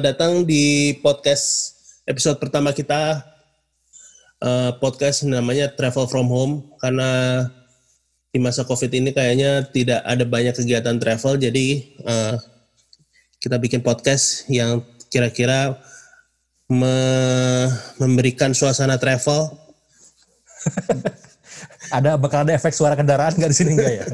selamat datang di podcast episode pertama kita. Uh, podcast namanya Travel from Home karena di masa COVID ini kayaknya tidak ada banyak kegiatan travel, jadi uh, kita bikin podcast yang kira-kira me memberikan suasana travel ada bakal ada efek suara kendaraan nggak di sini enggak ya?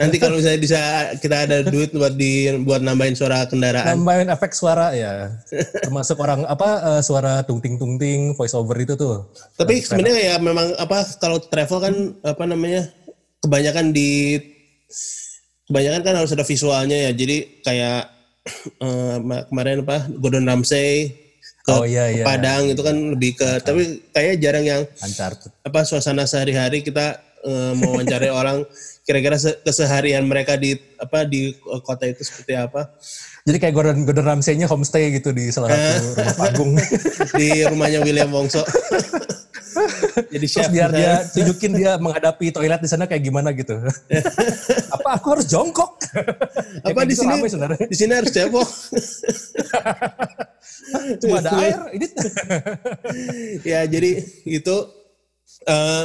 Nanti kalau misalnya bisa kita ada duit buat di buat nambahin suara kendaraan. Nambahin efek suara ya. Termasuk orang apa uh, suara tungting tungting voice over itu tuh. Tapi sebenarnya ya memang apa kalau travel kan apa namanya kebanyakan di kebanyakan kan harus ada visualnya ya. Jadi kayak uh, kemarin apa Gordon Ramsay ke, oh, iya, iya. Padang itu kan lebih ke nah. tapi kayak jarang yang Uncharted. apa suasana sehari-hari kita uh, mau mencari orang kira-kira keseharian mereka di apa di kota itu seperti apa. Jadi kayak Gordon Gordon Ramsay-nya homestay gitu di salah satu eh. rumah panggung di rumahnya William Wongso. Jadi chef Terus biar dia tunjukin dia menghadapi toilet di sana kayak gimana gitu. Apa aku harus jongkok? Apa di gitu sini? Di sini harus cebok. Cuma ada air. Ini. ya jadi itu uh,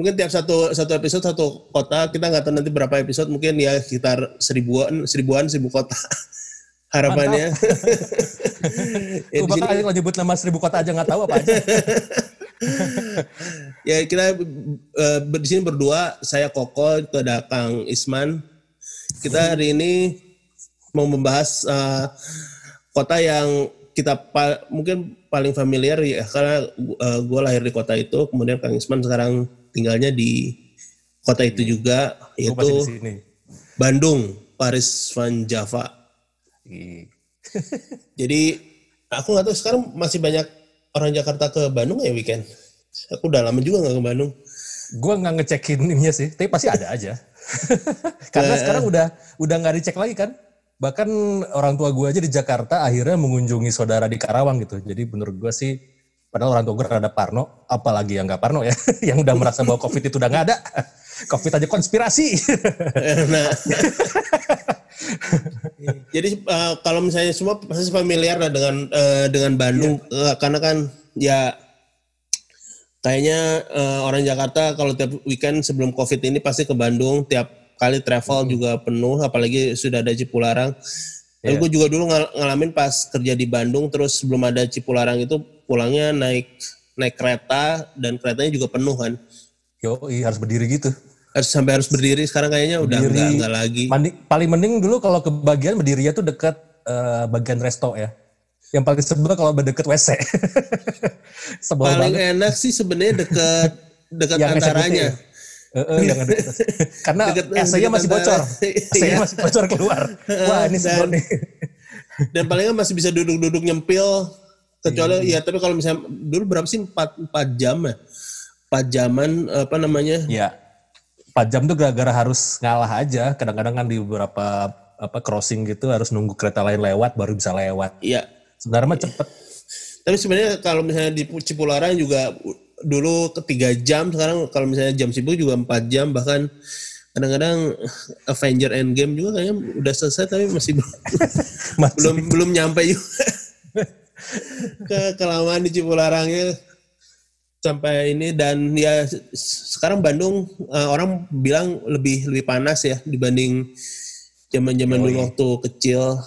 mungkin tiap satu satu episode satu kota kita nggak tahu nanti berapa episode mungkin ya sekitar seribuan seribuan seribu kota harapannya. ya, Gue bakal kalau nyebut nama seribu kota aja nggak tahu apa aja. ya kita uh, di sini berdua, saya Koko, itu ada Kang Isman. Kita hari ini mau membahas uh, kota yang kita pa mungkin paling familiar ya karena uh, gue lahir di kota itu, kemudian Kang Isman sekarang tinggalnya di kota itu iya. juga, yaitu Bandung, Paris Van Java. Jadi aku nggak tahu sekarang masih banyak orang Jakarta ke Bandung ya weekend? Aku udah lama juga nggak ke Bandung. Gue nggak ngecekin ininya sih, tapi pasti ada aja. Karena sekarang udah udah nggak dicek lagi kan. Bahkan orang tua gue aja di Jakarta akhirnya mengunjungi saudara di Karawang gitu. Jadi menurut gue sih, padahal orang tua gue rada parno, apalagi yang nggak parno ya, yang udah merasa bahwa COVID itu udah nggak ada. COVID aja konspirasi. nah, jadi uh, kalau misalnya semua pasti familiar lah dengan uh, dengan Bandung yeah. uh, karena kan ya kayaknya uh, orang Jakarta kalau tiap weekend sebelum Covid ini pasti ke Bandung tiap kali travel hmm. juga penuh apalagi sudah ada Cipularang. Yeah. gue juga dulu ngal ngalamin pas kerja di Bandung terus sebelum ada Cipularang itu pulangnya naik naik kereta dan keretanya juga penuh kan. Yo, harus berdiri gitu harus sampai harus berdiri sekarang kayaknya udah berdiri, enggak, enggak lagi. Mandi, paling mending dulu kalau ke bagian berdirinya tuh dekat uh, bagian resto ya. Yang paling sebel kalau deket WC. paling banget. enak sih sebenarnya dekat dekat antaranya. Uh, yang Karena AC-nya masih bocor. AC-nya masih bocor keluar. Wah, ini sebel nih. dan paling masih bisa duduk-duduk nyempil. Kecuali iya. ya tapi kalau misalnya dulu berapa sih 4, 4 jam ya? 4 jaman apa namanya? Iya 4 jam tuh gara-gara harus ngalah aja. Kadang-kadang kan di beberapa apa crossing gitu harus nunggu kereta lain lewat baru bisa lewat. Iya. Sebenarnya mah cepet. Tapi sebenarnya kalau misalnya di Cipularang juga dulu ketiga jam, sekarang kalau misalnya jam sibuk juga empat jam bahkan kadang-kadang Avenger Endgame juga kayaknya udah selesai tapi masih belum masih. belum belum nyampe juga ke kelamaan di Cipularangnya sampai ini dan ya sekarang Bandung uh, orang bilang lebih lebih panas ya dibanding zaman-zaman dulu waktu kecil.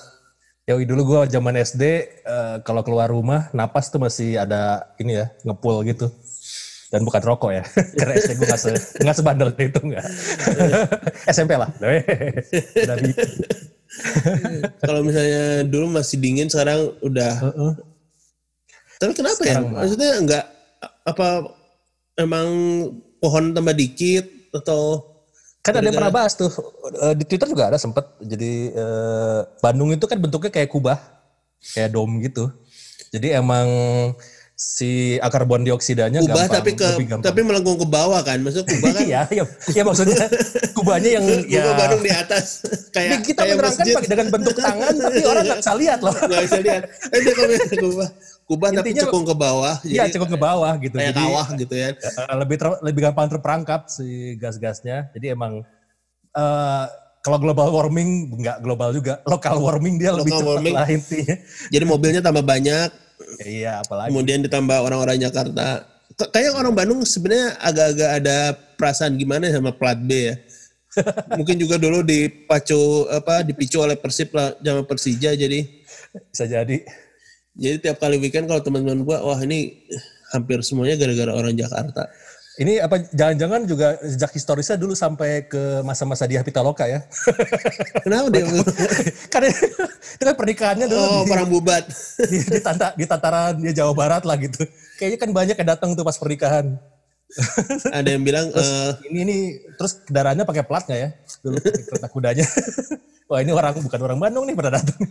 Ya dulu gua zaman SD uh, eh, kalau keluar rumah napas tuh masih ada ini ya ngepul gitu. Dan bukan rokok ya. Karena SD gue nggak se, gak sebandel itu nggak. SMP lah. kalau misalnya dulu masih dingin sekarang udah. Uh -uh. Tapi kenapa ya? sekarang ya? Maksudnya enggak apa emang pohon tambah dikit atau kan ada yang pernah bahas tuh eh, di Twitter juga ada sempet jadi eh, Bandung itu kan bentuknya kayak kubah kayak dom gitu jadi emang si karbon dioksidanya kubah gampang, tapi ke tapi melengkung ke bawah kan? Maksudnya kubah kan? Iya ya, ya maksudnya kubahnya yang ya kubah Bandung di atas. Kayak kita kayak menerangkan masjid. dengan bentuk tangan tapi orang nggak bisa lihat loh. Nggak bisa lihat. Eh kalau kubah? Kubah Intinya, tapi cekung ke bawah iya cekung ke bawah gitu kayak jadi, kawah gitu ya. lebih ter, lebih gampang terperangkap si gas-gasnya. Jadi emang uh, kalau global warming nggak global juga, lokal warming dia lebih Local cepat warming. lah intinya. Jadi mobilnya tambah banyak, Iya, apalagi. kemudian ditambah orang-orang Jakarta. Kayak orang Bandung sebenarnya agak-agak ada perasaan gimana sama plat B ya. Mungkin juga dulu dipacu apa dipicu oleh Persib lah sama Persija jadi Bisa jadi. jadi tiap kali weekend kalau teman-teman gua wah ini hampir semuanya gara-gara orang Jakarta. Ini apa jangan-jangan juga sejak historisnya dulu sampai ke masa-masa dia Pitaloka ya. Kenapa dia? kan itu kan pernikahannya dulu Oh, di, perang bubat. di, di, tanta- di tataran dia Jawa Barat lah gitu. Kayaknya kan banyak yang datang tuh pas pernikahan. Ada yang bilang eh, Ini nih terus kendaraannya pakai plat nggak ya? Dulu kereta kudanya. Wah ini orang bukan orang Bandung nih pada datang.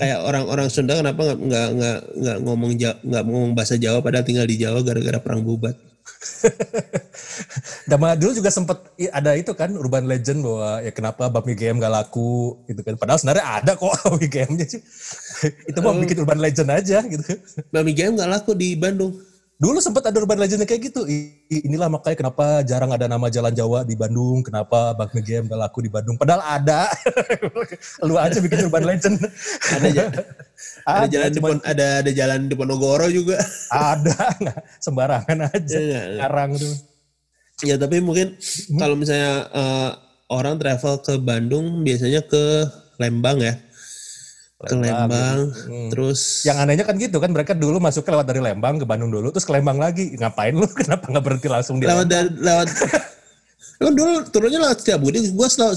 kayak orang-orang Sunda kenapa nggak nggak nggak ngomong nggak ngomong bahasa Jawa padahal tinggal di Jawa gara-gara perang bubat. Dama dulu juga sempet i- ada itu kan urban legend bahwa ya kenapa Bami GM gak laku gitu kan. Padahal sebenarnya ada kok Bami GM-nya sih. itu mau bikin urban legend aja gitu. Bami Game nggak laku di Bandung. Dulu sempat ada urban legend kayak gitu. Inilah makanya kenapa jarang ada nama jalan Jawa di Bandung. Kenapa Bami GM gak laku di Bandung. Padahal ada. Lu aja bikin urban legend. Ada ja- ada Ada, jalan cuman- ada ada jalan di Ponorogo juga. ada. sembarangan aja. Iya, iya. Sekarang tuh. ya tapi mungkin kalau misalnya eh, orang travel ke Bandung biasanya ke Lembang ya. Ke Lembang, terus Yang anehnya kan gitu kan mereka dulu masuknya lewat dari Lembang ke Bandung dulu terus ke Lembang lagi. Ngapain lu? Kenapa nggak berhenti langsung di lewat dari lewat kan dulu turunnya lewat Setiabudi gue selalu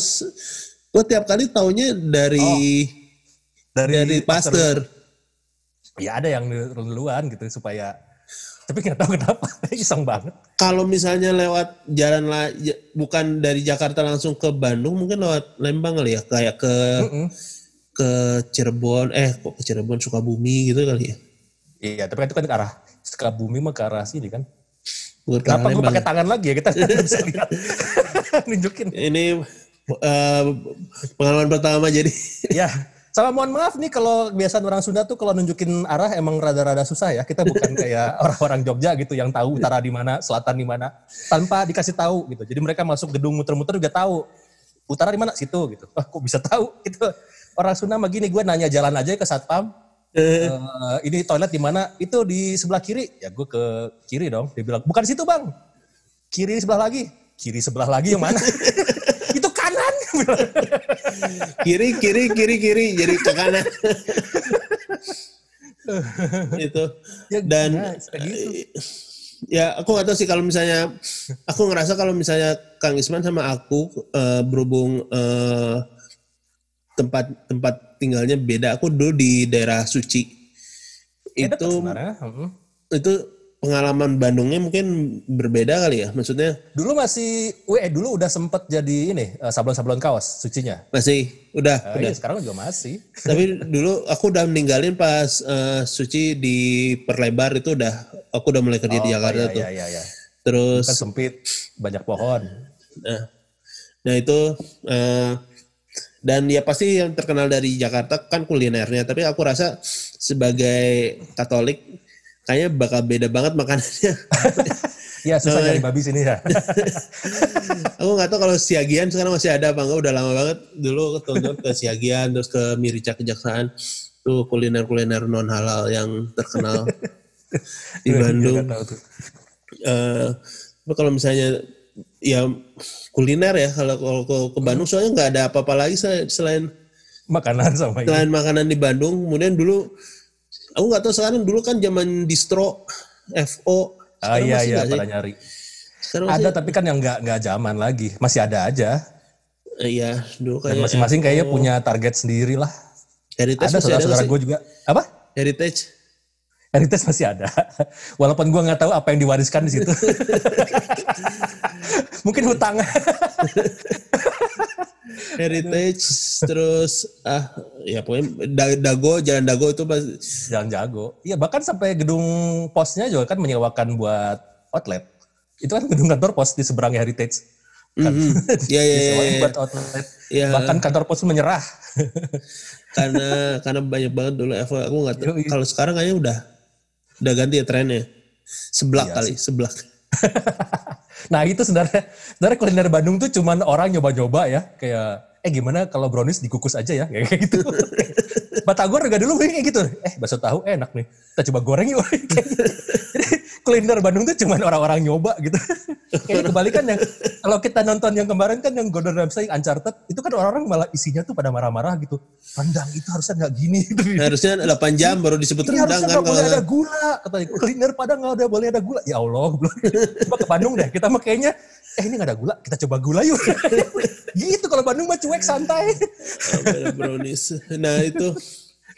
gue tiap kali taunya dari dari Pasteur Ya ada yang duluan gitu supaya tapi nggak tahu kenapa iseng banget. kalau misalnya lewat jalan la, ja- bukan dari Jakarta langsung ke Bandung mungkin lewat Lembang kali ya kayak ke Mm-mm. Ke Cirebon eh kok ke Cirebon Sukabumi gitu kali ya Iya tapi kan itu kan ke arah Sukabumi mah ke arah sini kan. bukan ke Kenapa gue pakai tangan lagi ya kita bisa lihat nunjukin. ini eh, pengalaman pertama jadi Ya sama mohon maaf nih kalau kebiasaan orang Sunda tuh kalau nunjukin arah emang rada-rada susah ya. Kita bukan kayak orang-orang Jogja gitu yang tahu utara di mana, selatan di mana tanpa dikasih tahu gitu. Jadi mereka masuk gedung muter-muter juga tahu utara di mana situ gitu. Wah kok bisa tahu gitu. Orang Sunda mah gini gue nanya jalan aja ke satpam. Eh, ini toilet di mana? Itu di sebelah kiri. Ya gue ke kiri dong. Dia bilang bukan situ bang. Kiri sebelah lagi. Kiri sebelah lagi yang mana? itu kanan. kiri kiri kiri kiri jadi ke kanan itu Ya, dan nah, kayak gitu. eh, ya aku nggak tahu sih kalau misalnya aku ngerasa kalau misalnya Kang Isman sama aku eh, berhubung eh, tempat tempat tinggalnya beda aku dulu di daerah suci Ya, itu. Mm-mm. itu pengalaman Bandungnya mungkin berbeda kali ya maksudnya Dulu masih, eh dulu udah sempet jadi ini eh, sablon-sablon kaos sucinya. masih udah Eh, udah iya, sekarang juga masih. Tapi dulu aku udah meninggalin pas eh, Suci di perlebar itu udah aku udah mulai kerja di Jakarta iya, tuh. iya, iya, iya. Terus Kan sempit, banyak pohon. nah, nah itu eh, dan ya pasti yang terkenal dari Jakarta kan kulinernya, tapi aku rasa sebagai Katolik kayaknya bakal beda banget makanannya. Iya susah nyari babi sini ya. aku nggak tahu kalau Siagian sekarang masih ada apa enggak udah lama banget dulu tonton ke Siagian terus ke Mirica Kejaksaan tuh kuliner-kuliner non halal yang terkenal di Bandung. Nggak tahu tuh. Eh, tapi kalau misalnya ya kuliner ya kalau kalau ke, ke Bandung soalnya nggak ada apa-apa lagi sel- selain Makanan sama ini. selain makanan di Bandung. Kemudian dulu aku nggak tahu sekarang dulu kan zaman distro FO. Ah iya iya sih? pada nyari. Sekarang masih, Ada tapi kan yang nggak nggak zaman lagi, masih ada aja. eh, iya dulu Dan kayak masing-masing kayaknya punya target sendiri lah. Heritage Ada ada saudara-saudara gue juga. Apa? Heritage. Heritage masih ada. Walaupun gue nggak tahu apa yang diwariskan di situ. Mungkin hutang. Heritage terus ah ya pokoknya Da- Dago Jalan Dago itu pas Jalan jago. Iya bahkan sampai gedung posnya juga kan menyewakan buat outlet. Itu kan gedung kantor pos di seberang Heritage. Kan, Mhm. Iya, iya, iya, iya. buat outlet. Iya. Bahkan kantor pos menyerah. karena karena banyak banget dulu Evo aku nggak tahu kalau sekarang kayaknya udah udah ganti ya trennya seblak Iya kali seblak nah itu sebenarnya sebenarnya kuliner Bandung tuh cuman orang nyoba-nyoba ya kayak eh gimana kalau brownies dikukus aja ya kayak gitu. Batagor juga dulu kayak gitu. Eh bakso tahu enak nih. Kita coba goreng yuk. kuliner Bandung tuh cuman orang-orang nyoba gitu. Kayak kebalikan yang kalau kita nonton yang kemarin kan yang Gordon Ramsay Uncharted itu kan orang-orang malah isinya tuh pada marah-marah gitu. Rendang itu harusnya nggak gini gitu. Harusnya 8 jam baru disebut Ini rendang harusnya kan nggak boleh kalau ada gula. Katanya kuliner Padang nggak ada boleh ada gula. Ya Allah, coba ke Bandung deh. Kita mah kayaknya eh ini nggak ada gula, kita coba gula yuk. gitu kalau Bandung mah cuek santai. brownies. Nah itu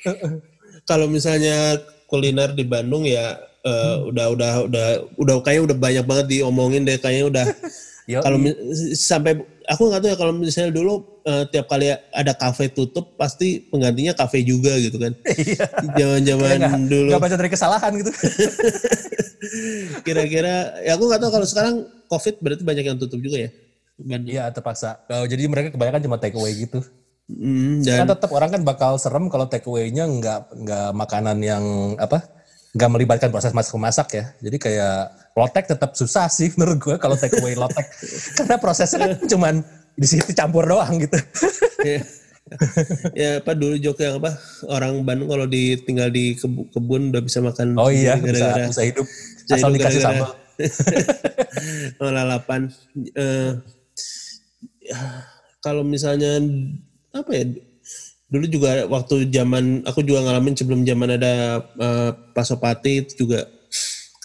kalau misalnya kuliner di Bandung ya eh, udah udah udah udah kayaknya udah banyak banget diomongin deh kayaknya udah kalau sampai aku nggak tahu ya kalau misalnya dulu eh, tiap kali ada kafe tutup pasti penggantinya kafe juga gitu kan. Iya. Zaman-zaman nggak dulu nggak baca dari kesalahan gitu. kira-kira ya aku nggak tahu kalau sekarang covid berarti banyak yang tutup juga ya. Iya terpaksa. Oh, jadi mereka kebanyakan cuma take away gitu. Hmm, Kan dan tetap orang kan bakal serem kalau take away-nya nggak nggak makanan yang apa nggak melibatkan proses masak masak ya. Jadi kayak lotek tetap susah sih menurut gue kalau take away lotek karena prosesnya kan cuman di situ campur doang gitu. ya, ya apa dulu joke yang apa orang Bandung kalau ditinggal di kebu- kebun udah bisa makan Oh iya sendiri bisa gara-gara bisa hidup bisa asal hidup dikasih gara-gara- sambal. lalapan. Ya, kalau misalnya apa ya dulu juga waktu zaman aku juga ngalamin sebelum zaman ada eh, Pasopati itu juga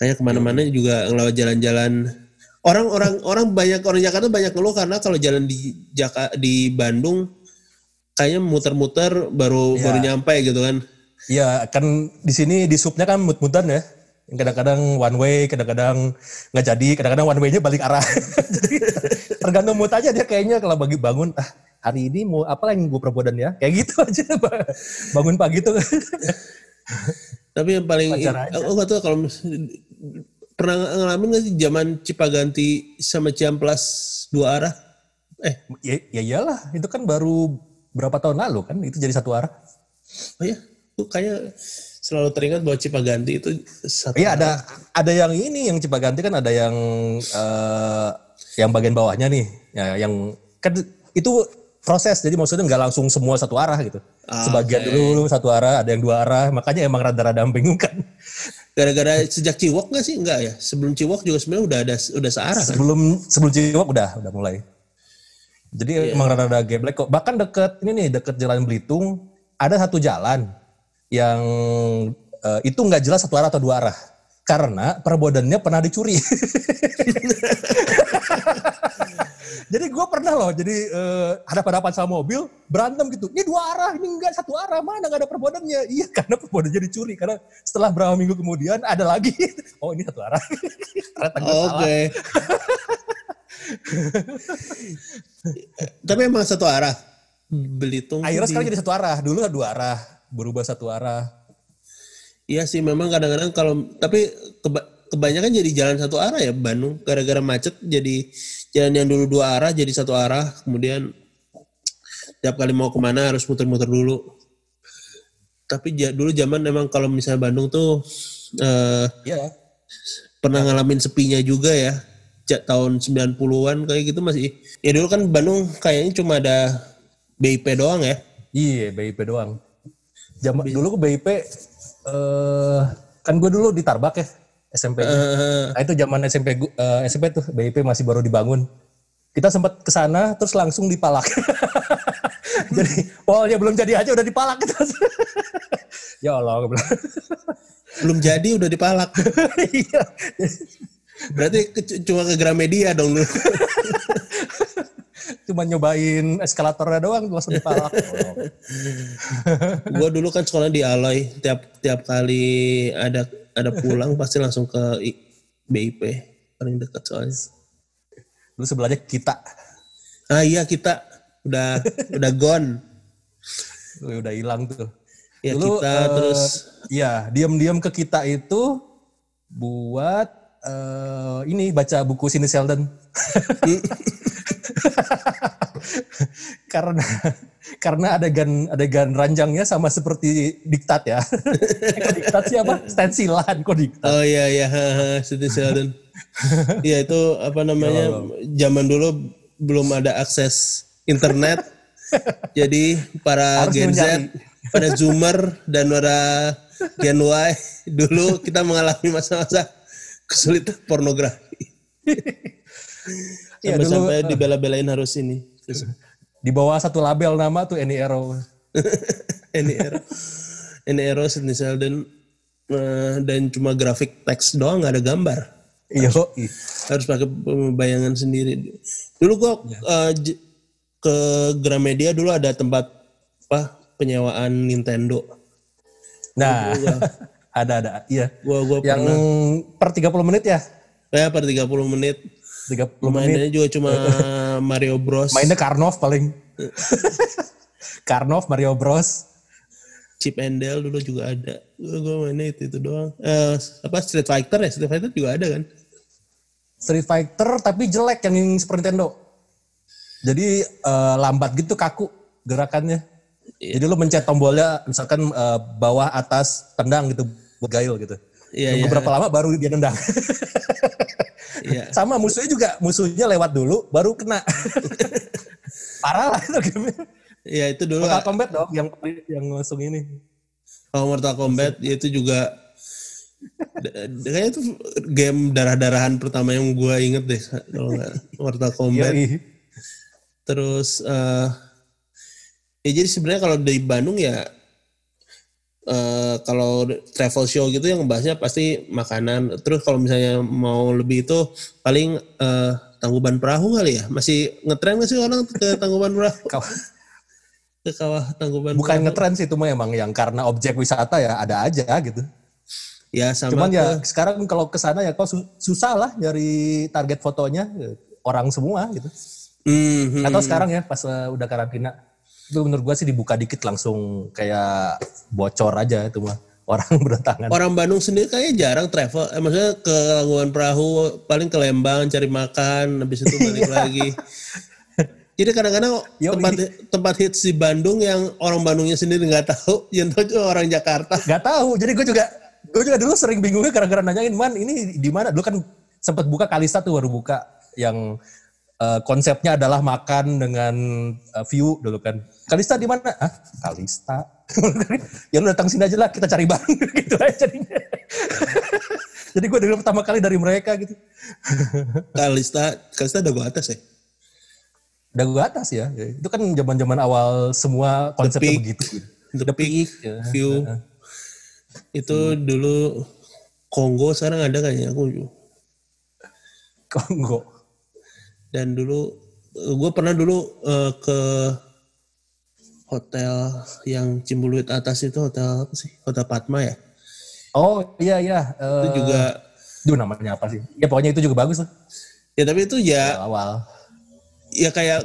kayak ke mana-mana juga ngelawat jalan-jalan orang-orang orang banyak orang Jakarta banyak ngeluh karena kalau jalan di Jaka, di Bandung kayaknya muter-muter baru Iya. baru nyampe gitu kan Iya kan di sini di subnya kan mut-mutan ya. Kadang-kadang one way, kadang-kadang nggak jadi, kadang-kadang one way-nya balik arah. Jadi tergantung mood aja dia kayaknya kalau bagi bangun, ah hari ini mau apa yang gue perbuatan ya? Kayak gitu aja. Bangun pagi tuh. Tapi yang paling aku nggak tahu kalau pernah ngalamin nggak sih zaman Cipaganti sama Ciamplas dua arah? Eh, ya, ya iyalah, itu kan baru berapa tahun lalu kan itu jadi satu arah. oh ya, tuh kayak selalu teringat bahwa Cipaganti itu satu. Iya ada ada yang ini yang Cipaganti kan ada yang eh, yang bagian bawahnya nih, ya, yang kan itu proses jadi maksudnya nggak langsung semua satu arah gitu. Ah, Sebagian dulu satu arah, ada yang dua arah, makanya emang rada-rada membingungkan. Gara-gara sejak Ciwok nggak sih? Enggak ya. Sebelum Ciwok juga sebenarnya udah ada udah searah kan? Sebelum sebelum Ciwok udah udah mulai. Jadi emang rada-rada geblek kok. Bahkan deket ini nih deket Jalan Belitung ada satu jalan yang eh, itu nggak jelas satu arah atau dua arah karena perbodannya pernah dicuri. jadi gue pernah loh, jadi eh, hadapan-hadapan sama mobil berantem gitu. Ini dua arah, ini enggak satu arah, mana nggak ada perbodannya? Iya karena perbodannya dicuri. Karena setelah berapa minggu kemudian ada lagi. Oh ini satu arah. Oke. Tapi emang satu arah. Belitung. Akhirnya di- sekarang jadi satu arah. Dulu dua arah, berubah satu arah. Iya sih memang kadang-kadang kalau tapi keba- kebanyakan jadi jalan satu arah ya Bandung gara-gara macet jadi jalan yang dulu dua arah jadi satu arah kemudian tiap kali mau ke mana harus muter-muter dulu. Tapi ja- dulu zaman emang kalau misalnya Bandung tuh eh, Iya. pernah ngalamin sepinya juga ya. Tahun 90-an kayak gitu masih. Ya dulu kan Bandung kayaknya cuma ada BIP doang ya. Iya, BIP doang. Zaman dulu gue BIP eh kan gue dulu di Tarbak ya SMP. Eh, Nah, itu zaman SMP gu- eh, SMP tuh BIP masih baru dibangun. Kita sempat ke sana terus langsung dipalak. jadi polnya belum jadi aja udah dipalak terus. ya Allah, belum jadi udah dipalak. Iya. Berarti ke- cuma ke Gramedia dong lu. Cuma nyobain eskalatornya doang langsung dipalak. Oh. gua dulu kan sekolah di Aloy tiap tiap kali ada ada pulang pasti langsung ke I- BIP paling dekat soalnya Dulu sebelahnya kita ah iya kita udah udah gone Wih, udah hilang tuh. ya Dulu, kita eh, terus Iya, diam-diam ke kita itu buat eh, ini baca buku Sidney Sheldon. karena karena adegan adegan ranjangnya sama seperti diktat ya. kok diktat siapa? Stensilan kok diktat. Oh iya iya, Siti Sheldon. Iya itu apa namanya? Zaman dulu belum ada akses internet. jadi para Harus Gen Z, pada Zoomer dan para Gen Y dulu kita mengalami masa-masa kesulitan pornografi. Iya, dulu, Sampai-sampai dibela-belain harus ini. Di bawah satu label nama tuh Any Arrow. ini era ini era Sidney Sheldon eh, dan cuma grafik teks doang nggak ada gambar Iya. harus pakai bayangan sendiri dulu gua eh, j- ke Gramedia dulu ada tempat apa penyewaan Nintendo Nah, ada ada. Iya. gua gua Yang per 30 menit ya? ya per 30 menit 30 menit. mainnya juga cuma Mario Bros Mainnya Karnov paling. Karnov, Mario Bros. Chip and Dale dulu juga ada gua, gua mainnya itu itu doang eh, apa Street Fighter ya Street Fighter juga ada kan Street Fighter tapi jelek yang Super Nintendo. Jadi eh, lambat gitu kaku gerakannya. Jadi lu mencet tombolnya misalkan eh, bawah atas tendang gitu buat gail gitu. Iya, Tunggu iya. berapa lama baru dia nendang. Iya. Sama musuhnya juga musuhnya lewat dulu baru kena. Parah lah itu game. ya itu dulu Mortal Kombat dong yang yang langsung ini. Kalau Mortal Kombat ya itu juga kayaknya itu game darah-darahan pertama yang gua inget deh kalau nggak Mortal Kombat. Terus eh ya jadi sebenarnya kalau di Bandung ya eh kalau travel show gitu yang ngebahasnya pasti makanan. Terus kalau misalnya mau lebih itu paling eh Tangkuban Perahu kali ya. Masih ngetren nggak sih orang ke Tangkuban Perahu? Ke kawah Tangkuban Bukan Perahu. ngetren sih itu mah emang yang karena objek wisata ya ada aja gitu. Ya sama Cuman ke- ya sekarang kalau ke sana ya kok su- susah lah nyari target fotonya ya, orang semua gitu. Hmm, hmm. Atau sekarang ya pas eh, udah karantina itu menurut gua sih dibuka dikit langsung kayak bocor aja itu mah orang berdatangan. Orang Bandung sendiri kayaknya jarang travel. Eh, maksudnya ke Labuan Perahu, paling ke Lembang cari makan, habis itu balik lagi. Jadi kadang-kadang tempat tempat hits di Bandung yang orang Bandungnya sendiri nggak tahu, yang tahu cuma orang Jakarta. Gak tahu. Jadi gue juga gue juga dulu sering bingungnya gara-gara nanyain man ini di mana dulu kan sempat buka Kalista tuh baru buka yang eh, konsepnya adalah makan dengan eh, view dulu kan. Kalista di mana? Ah, Kalista. ya lu datang sini aja lah kita cari bareng gitu aja jadinya. Jadi gue dulu pertama kali dari mereka gitu. Kalista, Kalista udah gua atas ya. Udah gue atas ya. Itu kan zaman-zaman awal semua konsepnya begitu. The The Peak, Peak, ya. View. Itu dulu Kongo sekarang ada kayaknya aku. Kongo. Dan dulu gue pernah dulu eh, ke hotel yang Cimbuluit atas itu hotel apa sih? Hotel Padma ya. Oh iya iya. Itu Eh, juga Duh namanya apa sih? Ya pokoknya itu juga bagus tuh. ya tapi itu ya Awal. ya kayak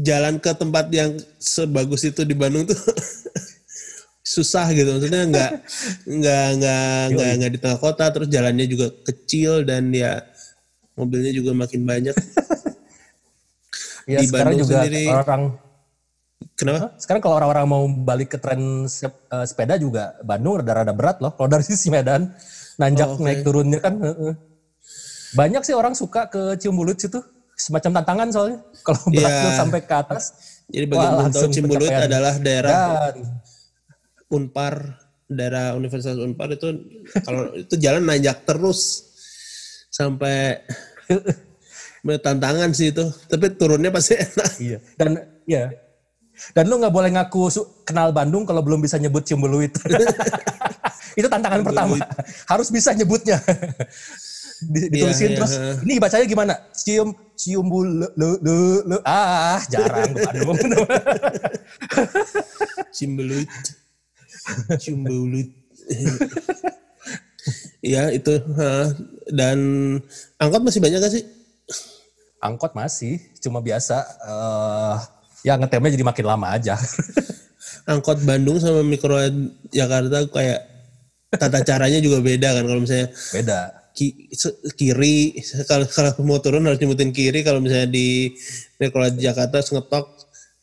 jalan ke tempat yang sebagus itu di Bandung tuh susah gitu maksudnya nggak nggak nggak nggak nggak di tengah kota terus jalannya juga kecil dan ya mobilnya juga makin banyak Ya Di sekarang Bandung juga sendiri- orang kenapa sekarang kalau orang-orang mau balik ke tren sep- eh, sepeda juga Bandung rada-rada berat loh. Kalau dari sisi Medan nanjak Oh, oke. naik turunnya kan. Banyak sih orang suka ke Ciumbulut situ semacam tantangan soalnya. Kalau Iya. berhasil sampai ke atas. jadi bagi wah, yang belum tahu pencapaian. adalah daerah Dan Unpar daerah Universitas Unpar itu kalau itu jalan nanjak terus sampai tantangan sih itu tapi turunnya pasti enak iya. Dan ya. Dan lu nggak boleh ngaku kenal Bandung kalau belum bisa nyebut Ciumbeluit. itu tantangan pertama. Harus bisa nyebutnya. Di- Ditulisin Iya, iya. terus. Ini bacanya gimana? Cium cium bulu lu, lu, lu. Ah, jarang Bandung. Cimbeluit. Cimbeluit. Iya itu dan angkot masih banyak gak sih? Angkot masih, cuma biasa. eh ya ngetemnya jadi makin lama aja. Angkot Bandung sama mikro Jakarta kayak tata caranya juga beda kan kalau misalnya Beda. ki- kiri kalau kalau mau turun harus nyebutin kiri kalau misalnya di di Jakarta ngetok.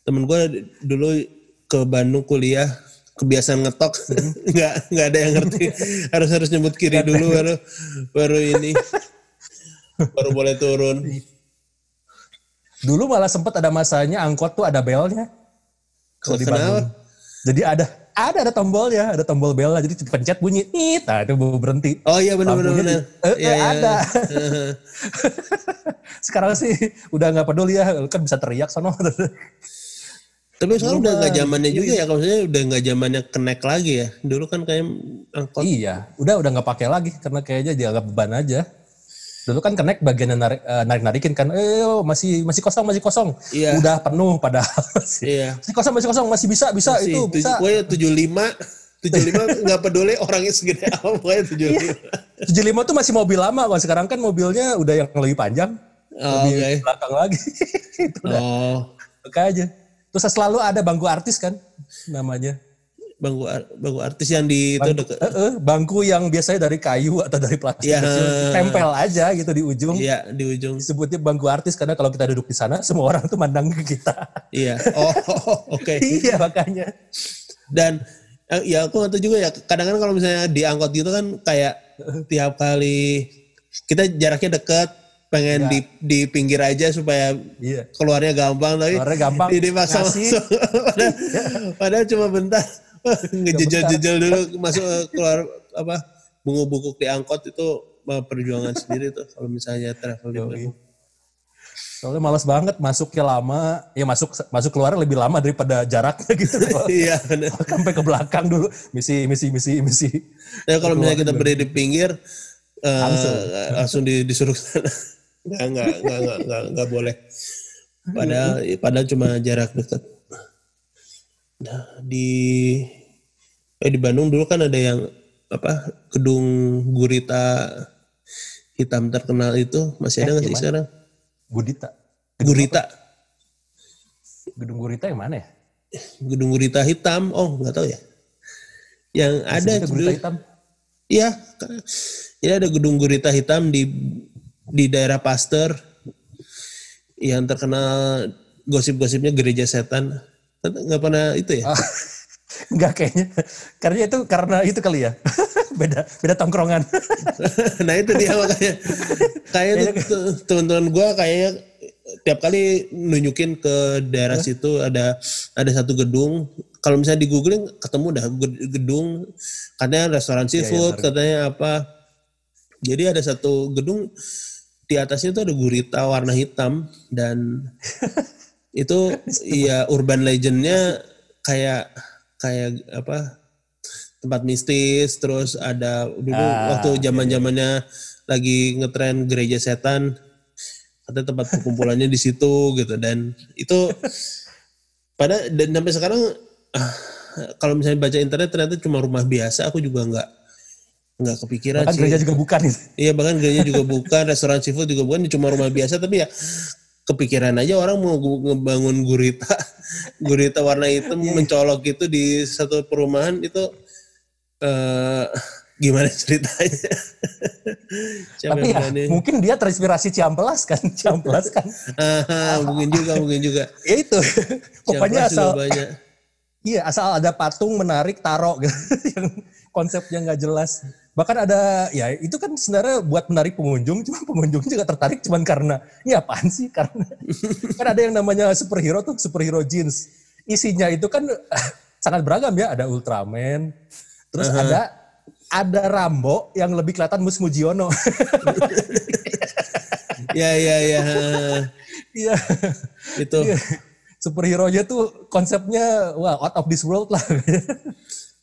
Temen gue dulu ke Bandung kuliah kebiasaan ngetok. Nggak nggak ada yang ngerti. Harus harus nyebut kiri dulu baru baru ini. baru boleh turun Dulu malah sempat ada masanya angkot tuh ada belnya. Kalau di Bandung. Jadi ada ada ada tombolnya, ada tombol belnya. Jadi pencet bunyi, nih, nah itu baru berhenti. oh iya benar benar benar di- eh, Iya, eh, iya. ada. Sekarang sih udah nggak peduli ya, kan bisa teriak sono. tapi sekarang udah nggak zamannya juga ya kalau misalnya udah nggak zamannya connect lagi ya dulu kan kayak angkot iya, udah udah nggak pakai lagi karena kayaknya dianggap beban aja. Dulu kan connect bagian yang narik, narik narikin kan, eh masih masih kosong masih kosong, Iya. udah penuh padahal masih, iya. Masih kosong masih kosong masih bisa bisa sih itu bisa. pokoknya tujuh lima tujuh lima nggak peduli orangnya segede apa pokoknya tujuh lima. 75 tuh masih mobil lama kalau sekarang kan mobilnya udah yang lebih panjang. Oh, lebih oke. belakang lagi. Itu udah. Oh. Oke aja. Terus selalu ada bangku artis kan namanya bangku bangku artis yang di itu bangku, deket. eh, eh, bangku yang biasanya dari kayu atau dari plastik Iya. kecil, tempel aja gitu di ujung. Iya di ujung. Disebutnya bangku artis karena kalau kita duduk di sana semua orang tuh mandang ke kita. Iya. Oh oke. Iya makanya. Dan eh, ya aku tahu juga ya kadang-kadang kalau misalnya diangkut gitu kan kayak tiap kali kita jaraknya dekat pengen di di pinggir aja supaya iya. keluarnya gampang tapi Keluarnya gampang, ini masuk. Padahal, padahal cuma bentar ngejejel-jejel dulu masuk keluar apa bunguk-bunguk di angkot itu perjuangan sendiri tuh kalau misalnya travel di Bandung. soalnya malas banget masuknya lama ya masuk masuk keluar lebih lama daripada jaraknya gitu iya sampai ke belakang dulu misi misi misi misi Ya kalau misalnya kita berdiri di pinggir eh, Langsung. langsung, di, disuruh sana. Nggak, nggak, nggak, nggak boleh. Padahal, padahal cuma jarak dekat. Nah, di eh di Bandung dulu kan ada yang apa gedung gurita hitam terkenal itu masih ada nggak sih sekarang? Gudita Gurita, gedung Gurita yang mana ya gedung gurita hitam. Oh nggak tahu ya. Yang ada Ada Gurita dulu- hitam Iya, ini ada gedung gurita hitam di di daerah Pasteur yang terkenal gosip-gosipnya gereja setan. Nggak pernah itu ya? Ah, Enggak kayaknya karena itu karena itu kali ya beda beda tongkrongan nah itu dia makanya. Kayaknya teman-teman gue kayaknya tiap kali nunjukin ke daerah situ ada ada satu gedung. Kalau misalnya di googling ketemu dah ged- gedung katanya restoran seafood, katanya apa. Jadi ada satu gedung di atasnya tuh ada gurita warna hitam dan itu ya urban legendnya kayak kayak apa tempat mistis terus ada dulu Ah, waktu zaman zamannya lagi ngetren gereja setan ada tempat perkumpulannya di situ gitu. Dan itu pada dan sampai sekarang kalau misalnya baca internet ternyata cuma rumah biasa aku juga nggak nggak kepikiran kan sih. gereja juga bukan. Iya bahkan gereja juga bukan, restoran seafood juga bukan, cuma rumah biasa. Tapi ya kepikiran aja orang mau gu- ngebangun gurita, gurita warna hitam Iya, mencolok gitu di satu perumahan itu eh gimana ceritanya? Tapi ya berani? mungkin dia terinspirasi Ciamplas kan Ciamplas kan mungkin juga, mungkin juga. ya itu pokoknya asal banyak. iya asal ada patung menarik taro gitu yang konsepnya nggak jelas bahkan ada ya itu kan sebenarnya buat menarik pengunjung cuma pengunjung juga tertarik cuman karena ini apaan sih karena kan ada yang namanya superhero tuh superhero jeans isinya itu kan sangat beragam ya ada Ultraman terus ada ada Rambo yang lebih kelihatan Mus Mujiono Ya, ya, ya. iya Itu. Iya. superhero-nya tuh konsepnya wah out of this world lah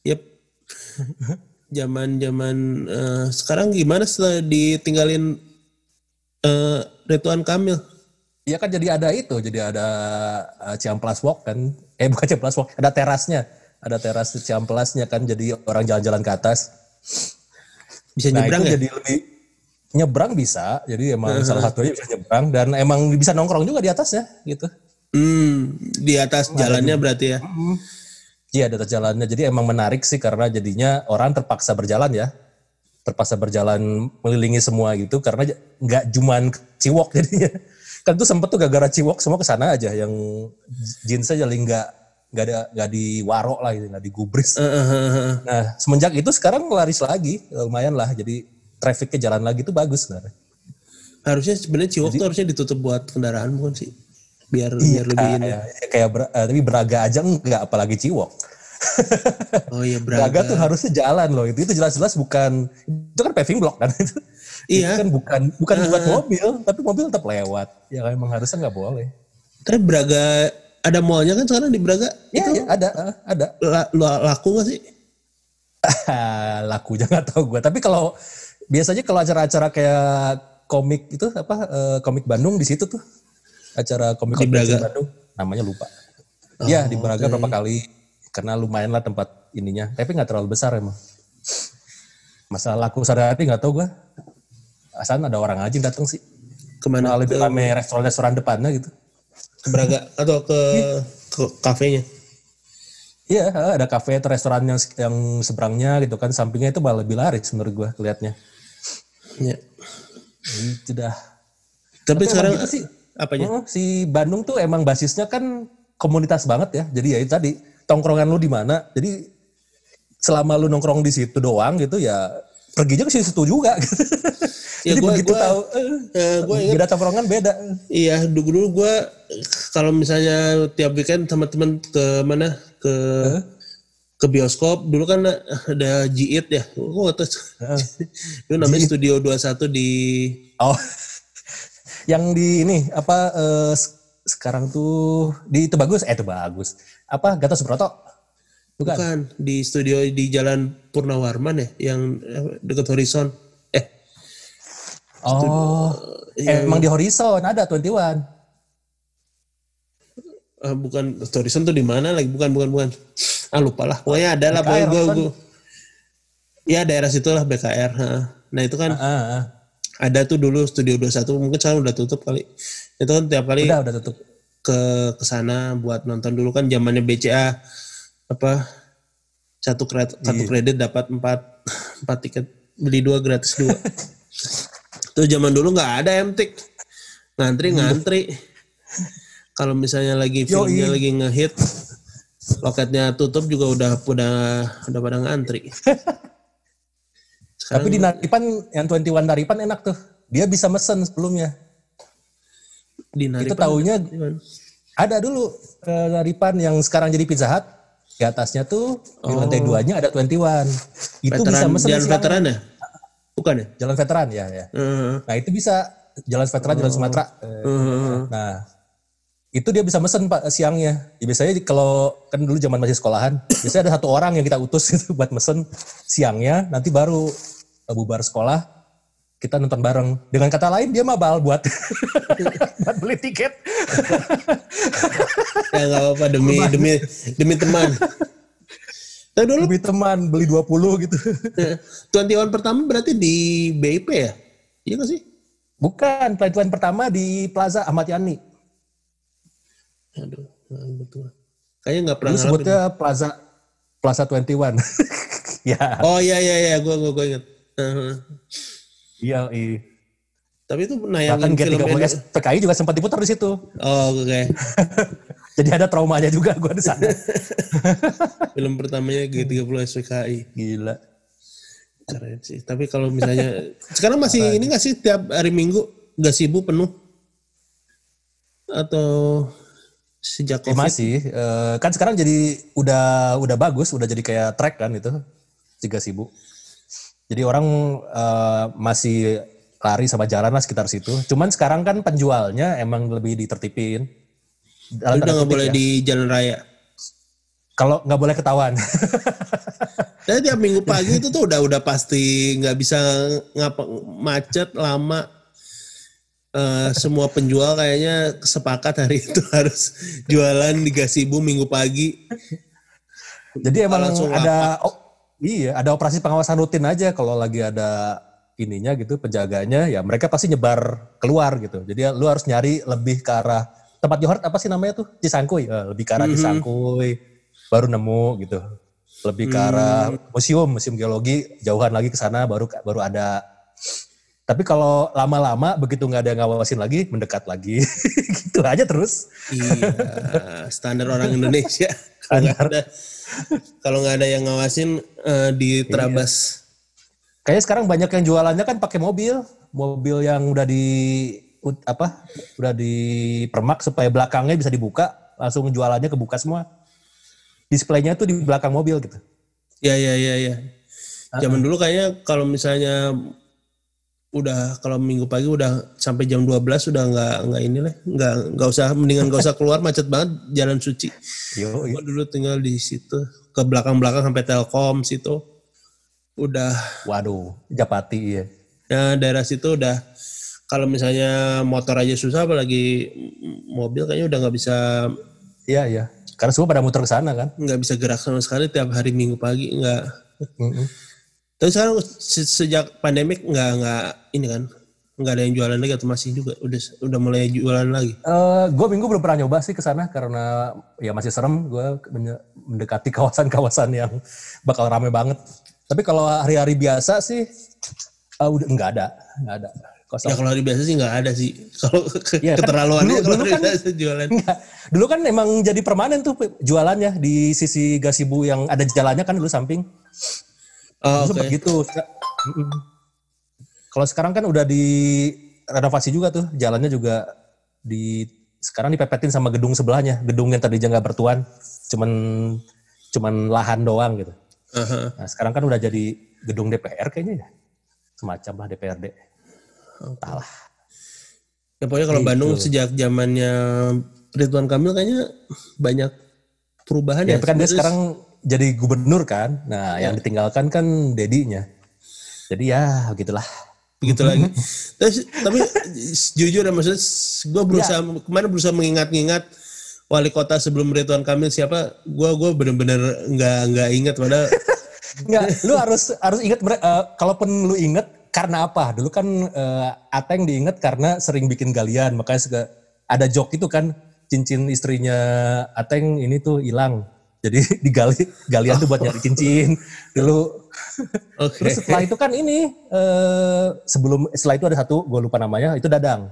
Yep. Zaman-zaman eh, sekarang gimana setelah ditinggalin eh, Rituan Kamil? Iya kan jadi ada itu, jadi ada uh, Ciamplas Walk kan. Eh bukan Ciamplas Walk, ada terasnya. Ada teras Ciamplasnya kan jadi orang jalan-jalan ke atas. Bisa Nah nyebrang ya? jadi lebih nyebrang bisa. Jadi emang salah satunya bisa nyebrang dan emang bisa nongkrong juga di atasnya gitu. Hmm, di atas jalannya berarti ya. Iya di atas jalannya. Jadi emang menarik sih karena jadinya orang terpaksa berjalan ya. terpaksa berjalan melilingi semua gitu karena nggak cuman ciwok jadinya kan tuh sempet tuh gara-gara ciwok semua ke sana aja yang jeans aja jadi nggak nggak ada nggak diwarok lah gitu nggak digubris nah semenjak itu sekarang laris lagi lumayan lah jadi trafficnya jalan lagi tuh bagus sebenarnya Harusnya sebenarnya Ciwok tuh harusnya ditutup buat kendaraan bukan sih? Biar biar lebih ini. kayak, kayak ber- eh, tapi beraga aja enggak apalagi ciwok Oh iya Braga Braga. tuh harusnya jalan loh. Itu itu jelas-jelas bukan itu kan paving block kan itu. Iya. Itu kan bukan bukan buat mobil, tapi mobil tetap lewat. Ya emang harusnya nggak boleh. Tapi Braga ada mallnya kan sekarang di Braga. Ya, ya ada eh, ada. La- la- laku gak sih? Lakunya nggak tahu gue. Tapi kalau biasanya kalau acara-acara kayak komik itu apa eh, komik Bandung di situ tuh acara komik Di Braga? Bandung namanya lupa. Iya di Braga berapa kali karena lumayan lah tempat ininya. Tapi nggak terlalu besar emang. Masalah laku sehari nggak tahu gue. Asal ada orang aja yang datang sih. Ke mana? Malah lebih rame restoran-restoran depannya gitu. Ke Braga atau ke ke kafenya? Iya, ada kafe atau restoran yang, yang seberangnya gitu kan, sampingnya itu malah lebih laris menurut gua kelihatnya. Ya. Itu dah. Tapi, sekarang gitu sih. Apanya? Oh, si Bandung tuh emang basisnya kan komunitas banget ya. Jadi ya itu tadi tongkrongan lu di mana. Jadi selama lu nongkrong di situ doang gitu ya perginya ke situ juga. Gitu. Ya, Jadi gua- begitu gua- tahu eh, Eh, gue ingat beda tongkrongan beda. Iya, dulu dulu gue kalau misalnya tiap weekend sama temen ke mana ke ke bioskop dulu kan ada Jiit ya, gue nggak tahu. Itu namanya Studio 21 di Oh. Yang di ini apa eh, s- sekarang tuh di itu bagus eh itu bagus. Apa Gatot Subroto? Bukan. bukan di studio di Jalan Purnawarman ya, yang eh, dekat Horizon. Eh, Oh. Emang di Horizon ada 21. eh, bukan Horizon tuh di mana lagi? Bukan, bukan, bukan. Ah lupa lah. Pokoknya ada lah. Pokoknya gue, gue, ya daerah situ lah BKR. ha. Nah itu kan Ah, ah. Ada tuh dulu Studio 21 mungkin sekarang udah tutup kali. Itu kan tiap kali Udah udah tutup. ke ke sana buat nonton dulu kan zamannya BCA apa satu kredit Iya. satu kredit dapat empat empat tiket beli dua gratis dua tuh zaman dulu nggak ada emtik ngantri ngantri kalau misalnya lagi filmnya lagi ngehit loketnya tutup juga udah udah udah pada ngantri Tapi di Naripan yang 21 Naripan enak tuh. Dia bisa mesen sebelumnya. di Itu Naripan taunya gimana? ada dulu eh, Naripan yang sekarang jadi Pizza Hut. Di atasnya tuh di lantai duanya ada 21. Itu bisa veteran mesen jalan siang. veteran ya bukan ya Jalan veteran ya ya. Heeh. Nah itu bisa jalan veteran, jalan Sumatera. Eh, Heeh. Nah, itu dia bisa mesen pak siangnya. Ya, biasanya kalau kan dulu zaman masih sekolahan, biasanya ada satu orang yang kita utus gitu buat mesen siangnya. Nanti baru bubar sekolah kita nonton bareng. Dengan kata lain dia mabal buat buat beli tiket. ya nggak apa-apa demi demi demi teman Tapi dulu Lebih teman beli 20 gitu. Twenty One pertama berarti di BIP ya? Iya gak sih? Bukan, pelatihan pertama di Plaza Ahmad Yani. Aduh, nah, betul. Kayaknya nggak pernah Dulu sebutnya Plaza Plaza 21. ya. Oh iya iya iya, gue gue gue inget. Heeh. Iya, iya. Tapi itu Bahkan nayangin film G30S PKI juga sempat diputar di situ. Oh oke. Jadi ada traumanya juga gua di sana. film pertamanya G30 SPKI. Gila. Keren sih. Tapi kalau misalnya sekarang masih ini nggak sih tiap hari Minggu nggak sibuk penuh? Atau sejak Ya, COVID? masih. Eh, kan sekarang jadi udah udah bagus, udah jadi kayak track kan itu. Jika sibuk. Jadi orang eh, masih lari sama jalan lah sekitar situ. Cuman sekarang kan penjualnya emang lebih ditertipin. Dalam Udah nggak boleh ya. di jalan raya. Kalau nggak boleh ketahuan. Tapi tiap minggu pagi itu tuh udah udah pasti nggak bisa ngapa macet lama. Eh, semua penjual kayaknya sepakat hari itu harus jualan di gasibu minggu pagi. Jadi emang Langsung ada oh, iya ada operasi pengawasan rutin aja kalau lagi ada ininya gitu penjaganya ya mereka pasti nyebar keluar gitu. Jadi ya, lu harus nyari lebih ke arah tempat Johor apa sih namanya tuh Cisangkuy Eh, lebih ke arah Cisangkuy baru nemu gitu. lebih ke arah museum, museum geologi, jauhan lagi ke sana baru baru ada. Tapi kalau lama-lama begitu nggak ada yang ngawasin lagi, mendekat lagi, gitu aja terus. Iya, standar orang Indonesia. Kalau nggak ada, kalau nggak ada yang ngawasin eh, di terabas. Kayaknya sekarang banyak yang jualannya kan pakai mobil, mobil yang udah di apa, udah di permak supaya belakangnya bisa dibuka, langsung jualannya kebuka semua. Displaynya tuh di belakang mobil gitu. Ya ya ya ya. Zaman dulu kayaknya kalau misalnya udah kalau minggu pagi udah sampai jam 12 udah nggak nggak ini lah nggak nggak usah mendingan nggak usah keluar macet banget jalan suci Yo, Gua dulu tinggal di situ ke belakang belakang sampai telkom situ udah waduh, Japati ya. ya daerah situ udah kalau misalnya motor aja susah apalagi mobil kayaknya udah nggak bisa Iya, iya. Karena semua pada muter ke sana kan. nggak bisa gerak sama sekali tiap hari minggu pagi nggak Mm-mm. Tapi sekarang se- sejak pandemik nggak nggak ini kan nggak ada yang jualan lagi atau masih juga udah udah mulai jualan lagi. Eh, gue minggu belum pernah nyoba sih ke sana karena ya masih serem gue mendekati kawasan-kawasan yang bakal rame banget. Tapi kalau hari-hari biasa sih eh, udah nggak ada, nggak ada. Ya Kosong. kalau hari biasa sih nggak ada sih. Kalau ke- Iya, kan keterlaluannya dulu- kalau dulu hari kan- biasa jualan. Dulu kan emang jadi permanen tuh jualannya di sisi gasibu yang ada jalannya kan dulu samping. Oh, Dulu oke. sempet gitu. Mm-mm. Kalau sekarang kan udah di renovasi juga tuh, jalannya juga di sekarang dipepetin sama gedung sebelahnya, gedung yang tadinya nggak bertuan, cuman cuman lahan doang gitu. Aha. Nah sekarang kan udah jadi gedung DPR kayaknya ya, semacam lah DPRD. Entahlah. Ya pokoknya kalau Gitu. Bandung sejak zamannya Ridwan Kamil kayaknya banyak perubahan ya. Ya, kan dia sekarang jadi gubernur kan. Nah, yang ditinggalkan kan dedinya. Jadi ya begitulah. begitu lagi. Terus tapi jujur ya maksudnya gue berusaha Ya. kemarin berusaha mengingat-ingat wali kota sebelum Ridwan Kamil siapa? Gue gue bener-bener nggak nggak ingat padahal Enggak, lu harus harus ingat eh, kalaupun lu inget karena apa? Dulu kan eh, Ateng diinget karena sering bikin galian, makanya ada joke itu kan cincin istrinya Ateng ini tuh hilang. Jadi digali galian tuh buat nyari cincin dulu. oke. Terus setelah itu kan ini eh, sebelum setelah itu ada satu gue lupa namanya itu Dadang.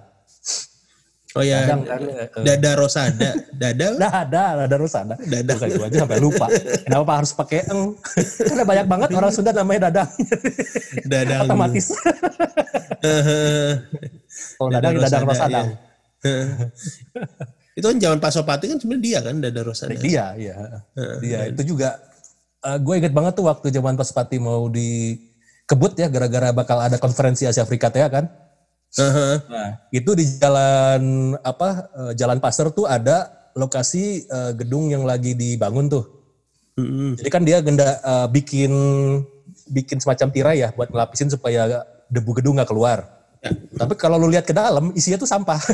Oh ya, Dadang eh, eh, Dada Rosada, Dada Dada, ada Rusana. Dadang. Bukan itu aja sampai lupa. Kenapa harus pakai eng? Karena banyak banget orang Sunda namanya Dadang. Dadang. Otomatis. Kalau Dadang, Dadang Rosadang. Itu kan zaman Pasopati kan sebenarnya dia kan Dada Rosada. Dia, iya. Dia itu juga gue inget banget tuh waktu zaman pas Pati mau dikebut ya gara-gara bakal ada konferensi Asia Afrika ya kan. Heeh. Nah, itu di jalan apa eh, Jalan Pasar tuh ada lokasi eh, gedung yang lagi dibangun tuh. Mm-mm. Jadi kan dia genda eh, bikin bikin semacam tirai ya buat ngelapisin supaya debu gedung nggak keluar. Ya. Tapi kalau lu lihat ke dalam isinya tuh sampah.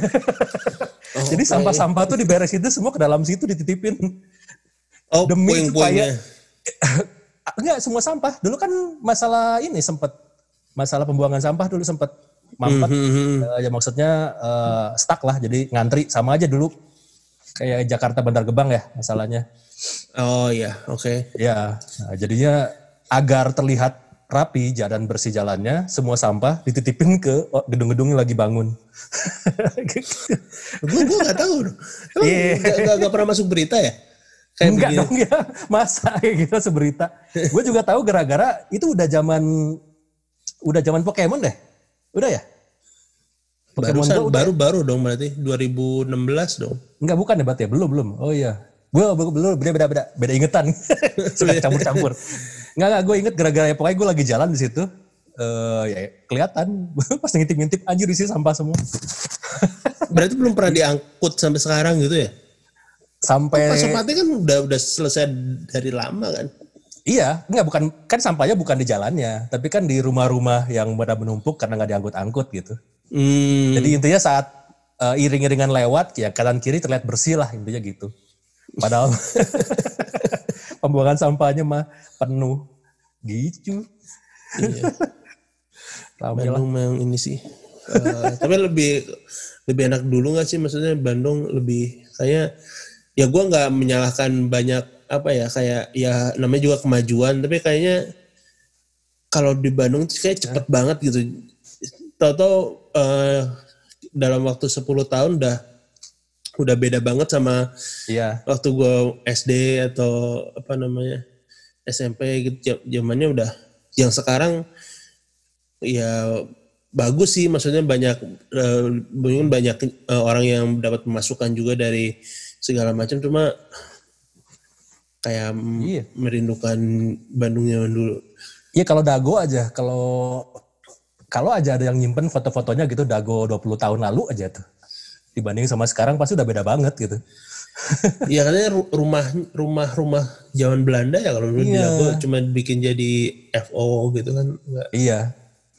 Jadi sampah-sampah tuh diberes itu semua ke dalam situ dititipin. Oh, Demi puing-puingnya. Enggak semua sampah. Dulu kan masalah ini sempet masalah pembuangan sampah dulu sempet mampet. Mhm. Eh, ya maksudnya eh, stuck lah. Jadi ngantri sama aja dulu kayak Jakarta Bantar Gebang ya masalahnya. Oh iya, oke. Ya, nah, jadinya agar terlihat rapi jalan bersih jalannya, semua sampah dititipin ke gedung-gedung yang lagi bangun. Gue gue nggak tahu. Emang nggak- nggak nggak pernah masuk berita ya? Kayak Enggak begini. dong ya, masa kayak gitu seberita. Gue juga tahu gara-gara itu udah zaman udah zaman Pokemon deh. Udah ya? Pokemon Barusan Go udah. baru baru dong berarti 2016 dong. Enggak bukan ya berarti ya? Belum, belum. Oh iya. Gue belum beda beda beda beda ingetan. Sudah campur-campur. Enggak enggak gue inget gara-gara ya pokoknya gue lagi jalan di situ. Eh ya kelihatan pas ngintip-ngintip anjir isi sampah semua. Berarti belum pernah diangkut sampai sekarang gitu ya? Sampai Pasopati kan udah udah selesai dari lama kan. Iya, enggak bukan kan sampahnya bukan di jalannya, tapi kan di rumah-rumah yang pada menumpuk karena nggak diangkut-angkut gitu. Hmm. Jadi intinya saat eh, iring-iringan lewat ya kanan kiri terlihat bersih lah intinya gitu. Padahal pembuangan sampahnya mah penuh gitu. Iya. Bandung memang ini sih. Eh, tapi lebih lebih enak dulu nggak sih? Maksudnya Bandung lebih kayak ya gue nggak menyalahkan banyak apa ya kayak ya namanya juga kemajuan tapi kayaknya kalau di Bandung tuh kayak cepet banget gitu. Tahu-tahu eh, dalam waktu 10 tahun udah udah beda banget sama Iya. waktu gue SD atau apa namanya SMP gitu zamannya udah yang sekarang ya bagus sih maksudnya banyak eh, mungkin banyak eh, orang yang dapat pemasukan juga dari segala macam cuma kayak Iya. merindukan Bandung zaman dulu Iya kalau Dago aja, kalau kalau aja ada yang nyimpen foto-fotonya gitu Dago 20 tahun lalu aja tuh. Dibanding sama sekarang pasti udah beda banget gitu. ya katanya ru- rumah rumah rumah zaman Belanda ya kalau dulu Iya. Dago cuma bikin jadi FO gitu kan Nggak- Iya.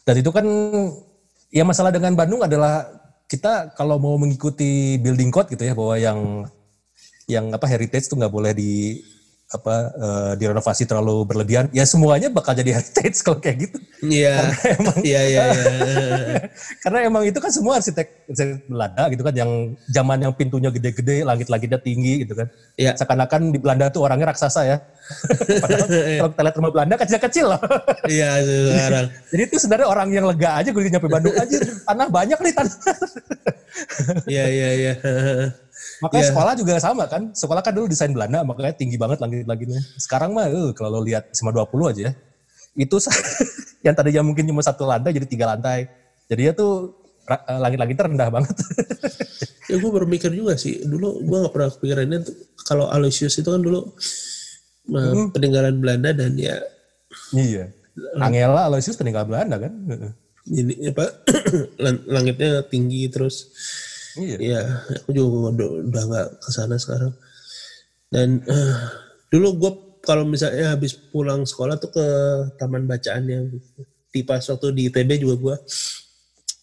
Dan itu kan ya masalah dengan Bandung adalah kita kalau mau mengikuti building code gitu ya bahwa yang yang apa heritage tuh nggak boleh di apa eh, direnovasi terlalu berlebihan. Ya semuanya bakal jadi heritage kalau kayak gitu. Iya, iya, iya, iya. Karena emang itu kan semua arsitek, arsitek Belanda gitu kan yang zaman yang pintunya gede-gede, langit-langitnya tinggi gitu kan. Iya. Seakan-akan di Belanda tuh orangnya raksasa ya. Padahal kalau kita lihat rumah Belanda kecil-kecil loh. Iya, sekarang. Jadi itu sebenarnya orang yang lega aja gue nyampe Bandung aja tanah banyak nih tanah. Iya, iya, iya. Makanya Iya. sekolah juga sama kan. Sekolah kan dulu desain Belanda makanya tinggi banget langit-langitnya. Sekarang mah eh, kalau lo lihat SMA 20 aja ya. Itu yang tadinya mungkin cuma satu lantai jadi tiga lantai. Jadi ya tuh eh, langit-langitnya rendah banget. Ya gue baru mikir juga sih. Dulu gue gak pernah kepikiran itu. Kalau Aloysius itu kan dulu eh, peninggalan Belanda dan ya iya. Angela Aloysius peninggalan Belanda kan. Ini apa lang- langitnya tinggi terus. Iya. Iya, aku juga udah, udah gak ke sana sekarang. Dan eh, dulu gue kalau misalnya habis pulang sekolah tuh ke taman bacaan yang di pas waktu di ITB juga gue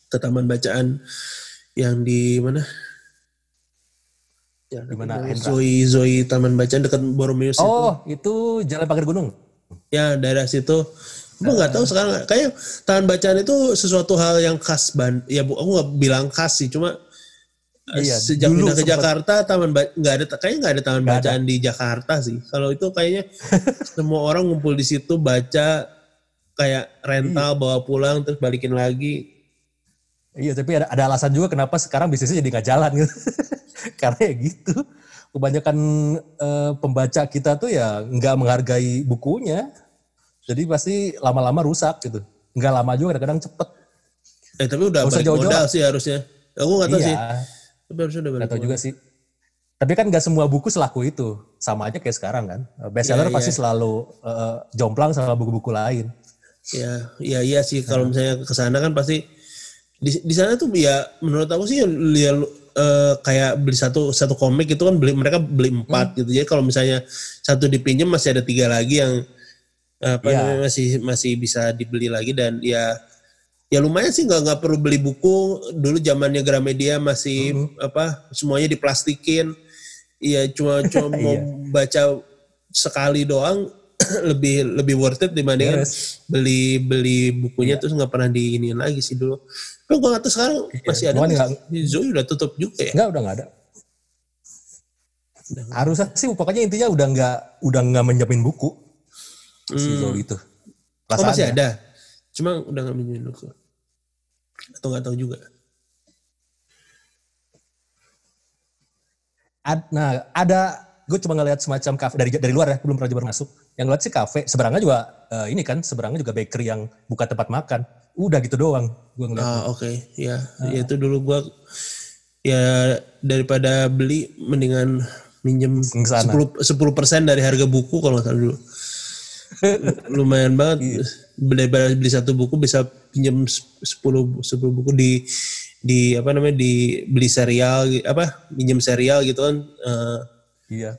ke taman bacaan yang di mana? Ya, Di mana? Zoe Zoe Taman Bacaan dekat Boromeus itu. Oh, itu Jalan Pagar Gunung. Ya daerah situ. Gue nggak tahu sekarang kayak taman bacaan itu sesuatu hal yang khas ban. Ya bu, aku nggak bilang khas sih, cuma Iya, sejak dulu pindah ke sempet. Jakarta taman nggak ada kayaknya nggak ada taman ada. bacaan di Jakarta sih. Kalau itu kayaknya semua orang ngumpul di situ baca kayak rental bawa pulang terus balikin lagi. Iya, tapi ada, ada alasan juga kenapa sekarang bisnisnya jadi nggak jalan gitu. Karena ya gitu. Kebanyakan eh, pembaca kita tuh ya nggak menghargai bukunya. Jadi pasti lama-lama rusak gitu. Nggak lama juga kadang-kadang cepet. Eh tapi udah balik jauh-jauh modal sih harusnya. Aku nggak tahu iya, sih. Tapi harusnya udah balik tahu juga sih. Tapi kan nggak semua buku selaku itu. Sama aja kayak sekarang kan. Bestseller Iya, pasti iya. selalu eh, jomplang sama buku-buku lain. Ya, ya iya sih kalau misalnya ke sana kan pasti di di sana tuh ya menurut aku sih ya eh, kayak beli satu satu komik itu kan beli mereka beli empat gitu. Jadi kalau misalnya satu dipinjam masih ada tiga lagi yang apa Iya. namanya masih masih bisa dibeli lagi dan ya ya lumayan sih nggak nggak perlu beli buku dulu zamannya Gramedia masih apa semuanya diplastikin Iya cuma cuma mau Iya. baca sekali doang lebih lebih worth it dibandingkan Beres. beli beli bukunya terus nggak pernah diinin lagi sih dulu. Tapi gue nggak tahu sekarang masih ada. Cuman nggak nggak-? Zoe udah tutup juga ya. Enggak, udah nggak ada. Harusnya sih pokoknya intinya udah nggak udah nggak menjamin buku si Zoe itu. Hmm. Oh masih ada. Cuma udah nggak minjemin buku. Atau nggak tahu juga. Ad- nah, ada gue cuma ngeliat semacam kafe dari dari luar ya, belum pernah baru masuk. Yang ngeliat sih kafe, seberangnya juga eh, ini kan, seberangnya juga bakery yang buka tempat makan. Udah gitu doang gue ngeliat. Ah oke ya. Ya itu dulu gue ya daripada beli mendingan minjem. 10 10% dari harga buku kalau nggak salah dulu. Lumayan banget. Beli, beli satu buku bisa pinjam 10 10 buku di di apa namanya di beli serial apa minjem serial gitu kan eh, Iya.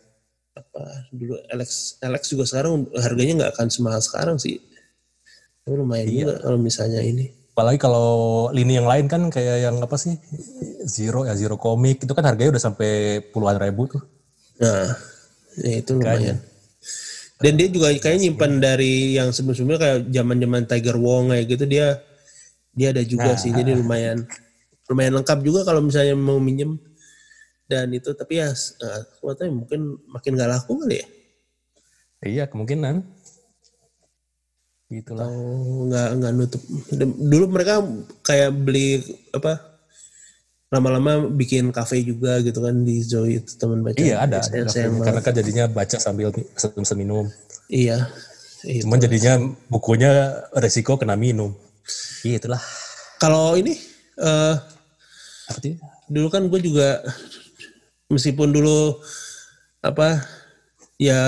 apa dulu Alex Alex juga sekarang harganya nggak akan semahal sekarang sih. Tapi lumayan juga kalau misalnya ini. Apalagi kalau lini yang lain kan kayak yang apa sih Zero ya Zero Comic itu kan harganya udah sampai puluhan ribu tuh. nah ya itu lumayan dan dia juga kayak nyimpan dari yang sebelum-sebelumnya kayak zaman-zaman Tiger Wong kayak gitu dia dia ada juga sih jadi lumayan lumayan lengkap juga kalau misalnya mau minjem dan itu tapi ya uh, mungkin makin gak laku kali ya Iya kemungkinan. Gitulah. Nggak nggak nutup. Dulu mereka kayak beli apa? Lama-lama bikin kafe juga gitu kan di Zoe itu teman baca. Iya ada. Karena kan jadinya baca sambil minum. Iya. Itu. Cuman jadinya bukunya resiko kena minum. Iya itulah. Kalau ini eh Apa sih? dulu kan gue juga meskipun dulu apa ya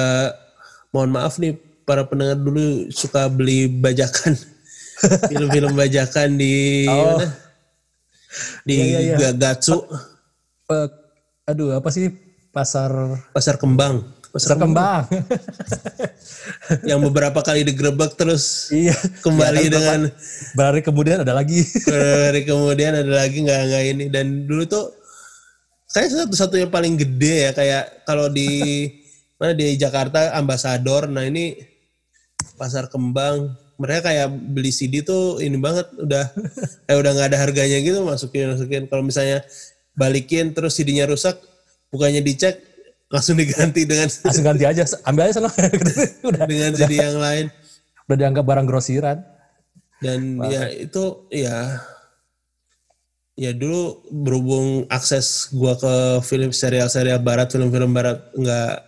mohon maaf nih para pendengar dulu suka beli bajakan film-film bajakan di Oh. mana? Di Iya, iya, iya. Gatsu Eh, aduh apa sih pasar pasar kembang pasar pasar kembang. yang beberapa kali digerebek terus iya. kembali Ya, dengan Berarti kemudian ada lagi. hari kemudian ada lagi nggak nggak ini dan dulu tuh kayak satu-satunya paling gede ya kayak kalau di mana di Jakarta ambasador nah ini pasar kembang mereka kayak beli CD tuh ini banget udah kayak udah nggak ada harganya gitu masukin masukin. Kalau misalnya balikin terus CD-nya rusak bukannya dicek langsung diganti dengan Langsung ganti aja, ambil aja sana. udah, dengan CD yang lain. Udah dianggap barang grosiran. dan ya itu ya ya dulu berhubung akses gua ke film serial-serial barat film-film barat nggak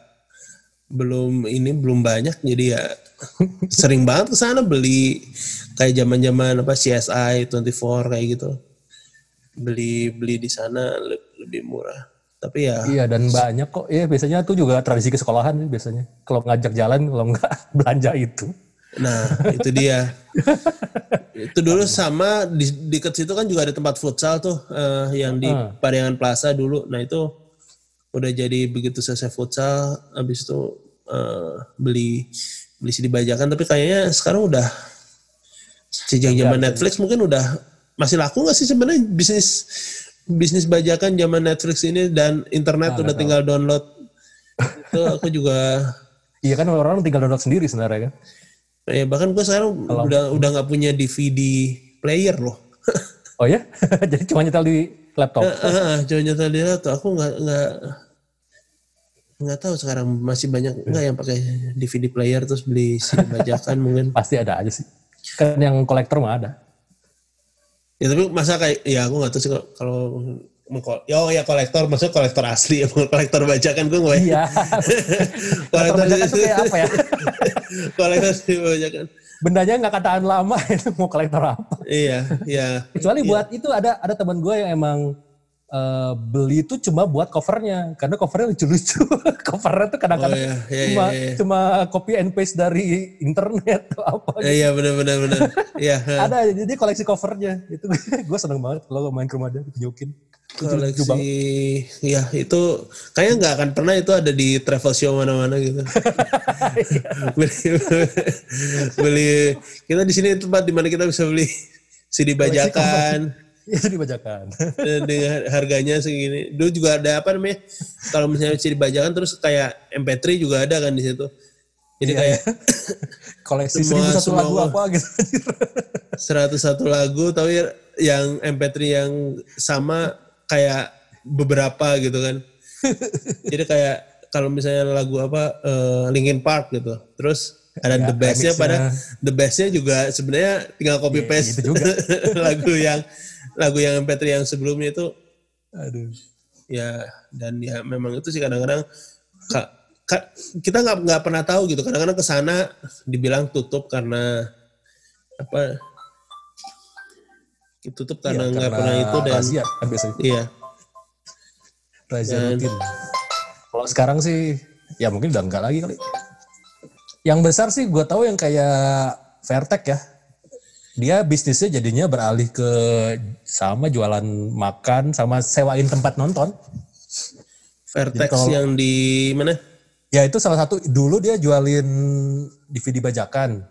belum ini belum banyak jadi ya sering banget ke sana beli kayak zaman-zaman apa CSI 24 kayak gitu beli beli di sana le- lebih murah tapi ya Iya dan banyak kok. Iya biasanya tuh juga tradisi ke sekolahan biasanya. Kalau ngajak jalan, kalau nggak belanja itu. Nah, itu dia. itu dulu sama di dekat situ kan juga ada tempat futsal tuh eh, yang di Ah. Pariangan Plaza dulu. Nah, itu udah jadi begitu selesai futsal habis itu eh, beli beli CD bajakan tapi kayaknya sekarang udah sejak zaman Netflix mungkin udah masih laku nggak sih sebenarnya bisnis bisnis bajakan zaman Netflix ini dan internet udah tinggal download itu aku juga Iya kan orang tinggal download sendiri sebenarnya kan. Ya bahkan gue sekarang udah udah nggak punya DVD player loh. Oh ya? Jadi cuma nyetel di laptop. Coba nyetel di laptop. Aku nggak nggak nggak tahu sekarang masih banyak nggak yang pakai DVD player terus beli CD bajakan mungkin. Pasti ada aja sih. Kan yang kolektor mah ada. Ya tapi masa kayak ya aku nggak tahu sih kalau- kalau ya, oh ya kolektor maksudnya kolektor asli ya kolektor bajakan gue nggak Iya. kolektor bajakan tuh kayak apa ya? kolektor CD bajakan Bendanya nggak akan tahan lama itu mau kolektor apa. iya iya Kecuali buat itu ada ada teman gue yang emang eh, beli itu cuma buat covernya. Karena covernya lucu-lucu. covernya tuh kadang-kadang Oh, iya, iya, cuma iya, iya. cuma copy and paste dari internet atau apa. Eh, iya benar benar benar. Iya Ada jadi koleksi covernya. Itu gue seneng banget kalau main ke rumah dia banget. koleksi ya itu kayaknya nggak akan pernah itu ada di travel show mana-mana gitu. Beli, beli kita di sini tempat di mana kita bisa beli CD bajakan Itu dibacakan. dan dengan harganya segini dulu juga ada apa namanya kalau misalnya CD bajakan terus kayak MP3 juga ada kan di situ jadi kayak koleksi Semua- satu semua- lagu apa gitu. 101 lagu tapi yang MP3 yang sama kayak beberapa gitu kan. Jadi kayak kalau misalnya lagu apa eh, Linkin Park gitu. Terus ada Ya, the bestnya pada the bestnya juga sebenarnya tinggal copy paste gitu juga. lagu yang lagu yang MP3 yang sebelumnya itu Aduh. ya dan ya memang itu sih kadang-kadang ka- ka- kita nggak nggak pernah tahu gitu kadang-kadang ke sana dibilang tutup karena apa tutup karena nggak pernah itu dan razia kan biasanya. iya Razia Dan- rutin. Kalau sekarang sih ya mungkin udah enggak lagi kali. Yang besar sih gue tahu yang kayak Fairtech ya. Dia bisnisnya jadinya beralih ke sama jualan makan sama sewain tempat nonton. Vertex kalau- yang di mana Ya itu salah satu dulu dia jualin DVD bajakan.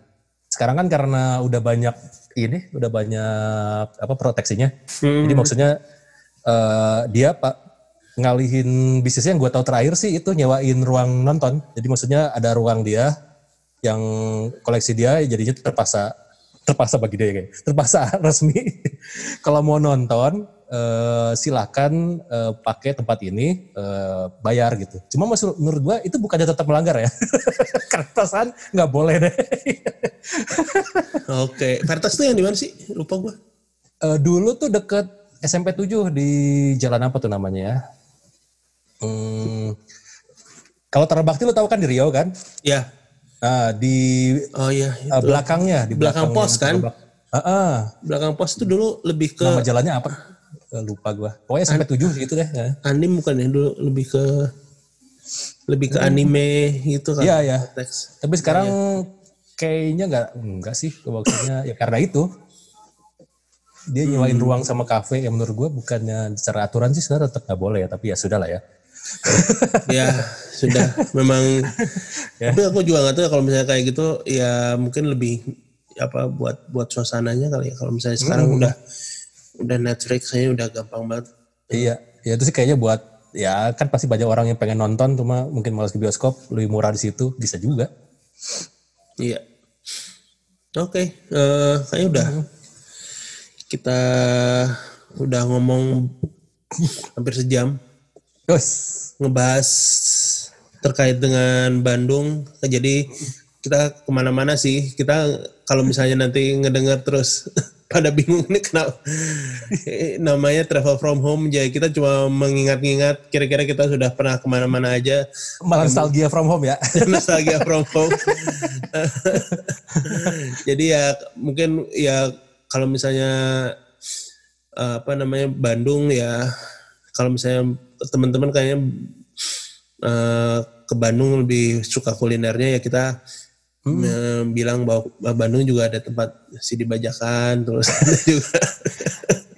Sekarang kan karena udah banyak ini, udah banyak apa proteksinya. Hmm. Jadi maksudnya eh, dia pak ngalihin bisnisnya yang gue tahu terakhir sih itu nyewain ruang nonton. Jadi maksudnya ada ruang dia yang koleksi dia jadinya terpaksa terpaksa bagi dia kayak terpaksa resmi kalau mau nonton eh, silakan eh, pakai tempat ini eh, bayar gitu. Cuma maksud menurut gua itu bukannya tetap melanggar ya. Karena perasaan nggak boleh deh. Oke, Veritas tuh yang di mana sih? Lupa gua. Eh, dulu tuh deket SMP 7 di jalan apa tuh namanya ya? Hmm, kalau Terbakti lo tahu kan di Riau kan? Ya. Nah, di Oh iya. eh, belakangnya, di Belakang belakangnya pos kan? Ah, ah. Belakang pos itu dulu lebih ke nama jalannya apa? Eh, lupa gua. Pokoknya SMP 7 gitu deh. ya. anime bukan ya dulu lebih ke lebih ke anime gitu kan. Iya. Teks. Tapi sekarang kayaknya nggak enggak sih maksudnya ya karena itu dia nyewain ruang sama kafe yang menurut gue bukannya secara aturan sih sebenarnya tetap nggak boleh ya tapi ya sudah lah ya ya sudah. Memang tapi aku juga nggak tahu ya kalau misalnya kayak gitu ya mungkin lebih apa buat buat suasananya kali ya. Kalau misalnya sekarang udah udah Netflix saya udah gampang banget. Iya. Ya itu sih kayaknya buat ya kan pasti banyak orang yang pengen nonton cuma mungkin malas ke bioskop lebih murah di situ bisa juga. Iya. Oke eh, kayaknya udah. Kita udah ngomong hampir sejam Terus ngebahas terkait dengan Bandung. Jadi kita ke mana-mana sih. Kita kalau misalnya nanti ngedengar terus pada bingung ini kenapa namanya travel from home. Jadi kita cuma mengingat-ingat kira-kira kita sudah pernah ke mana-mana aja. malah nostalgia from home ya Nostalgia from home. Jadi ya mungkin ya kalau misalnya eh, apa namanya Bandung ya kalau misalnya teman-teman kayaknya eh, ke Bandung lebih suka kulinernya ya kita eh, bilang bahwa Bandung juga ada tempat si dibajakan terus juga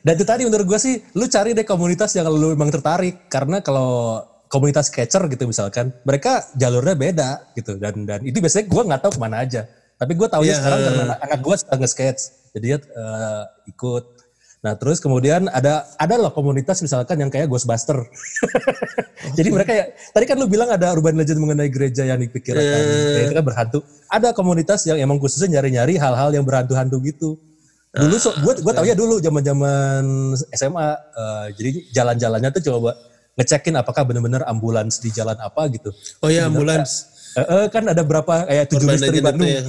Dan itu tadi menurut gue sih, lu cari deh komunitas yang lu emang tertarik. Karena kalau komunitas catcher gitu misalkan, mereka jalurnya beda gitu. Dan dan itu biasanya gue nggak tahu ke mana aja. Tapi gue tahu Iya. sekarang karena anak, anak gue suka nge-sketch. Jadi eh, ikut. Nah terus kemudian ada ada loh komunitas misalkan yang kayak Ghostbuster. Jadi mereka ya, tadi kan lu bilang ada urban legend mengenai gereja yang dipikirkan, ya, itu kan berhantu. Ada komunitas yang emang khususnya nyari-nyari hal-hal yang berhantu-hantu gitu. Dulu so, gue gue tau ya dulu zaman-zaman SMA, eh, jadi jalan-jalannya tuh coba ngecekin apakah benar-benar ambulans di jalan apa gitu. oh ya ambulans Eh, eh, kan ada berapa kayak tujuh misteri Bandung. ya,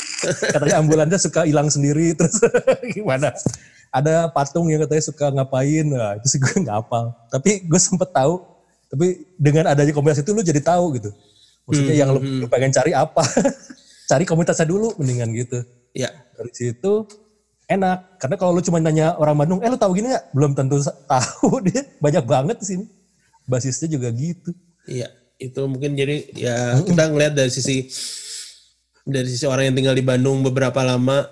katanya ambulansnya suka hilang sendiri terus gimana? Ada patung yang katanya suka ngapain, nah, itu sih gue nggak hafal. Tapi gue sempet tahu. Tapi dengan adanya komunitas itu lu jadi tahu gitu. Maksudnya yang lu, lu pengen cari apa? cari komunitasnya dulu mendingan gitu. ya Dari situ enak karena kalau lu cuma nanya orang Bandung, eh lu tahu gini nggak? Belum tentu tahu dia banyak banget di sini. Basisnya juga gitu. Iya, itu mungkin jadi ya kita ngelihat dari sisi dari sisi orang yang tinggal di Bandung beberapa lama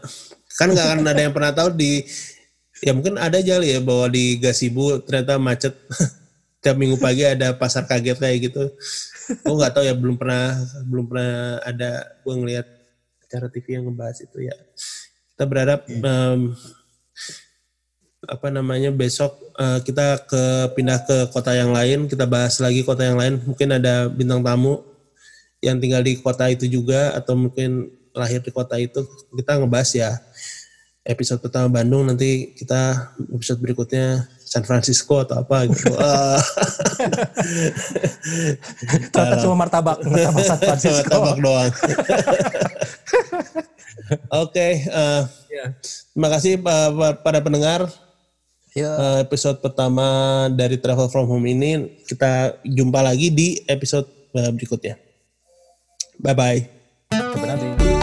kan nggak akan ada yang pernah tahu di ya mungkin ada aja ya bahwa di Gasibu ternyata macet. Tiap minggu pagi ada pasar kaget kayak gitu. Gue nggak tahu ya belum pernah belum pernah ada gue ngelihat acara TV yang ngebahas itu ya. Kita berharap em, apa namanya besok eh, kita ke pindah ke kota yang lain kita bahas lagi kota yang lain. Mungkin ada bintang tamu yang tinggal di kota itu juga atau mungkin lahir di kota itu. Kita ngebahas ya episode pertama Bandung nanti kita episode berikutnya San Francisco atau apa gitu Ah. Ternyata cuma martabak, martabak San Francisco. Martabak doang oke eh, terima kasih pa- pa- pada pendengar Ya. Eh, episode pertama dari Travel From Home ini kita jumpa lagi di episode eh, berikutnya. Bye bye. Sampai nanti.